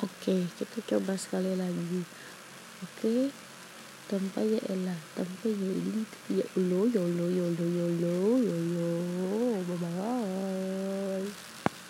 Okey, kita coba sekali lagi. Okey, tanpa ya Ella, tanpa ya ini ya lo yo yolo, yolo.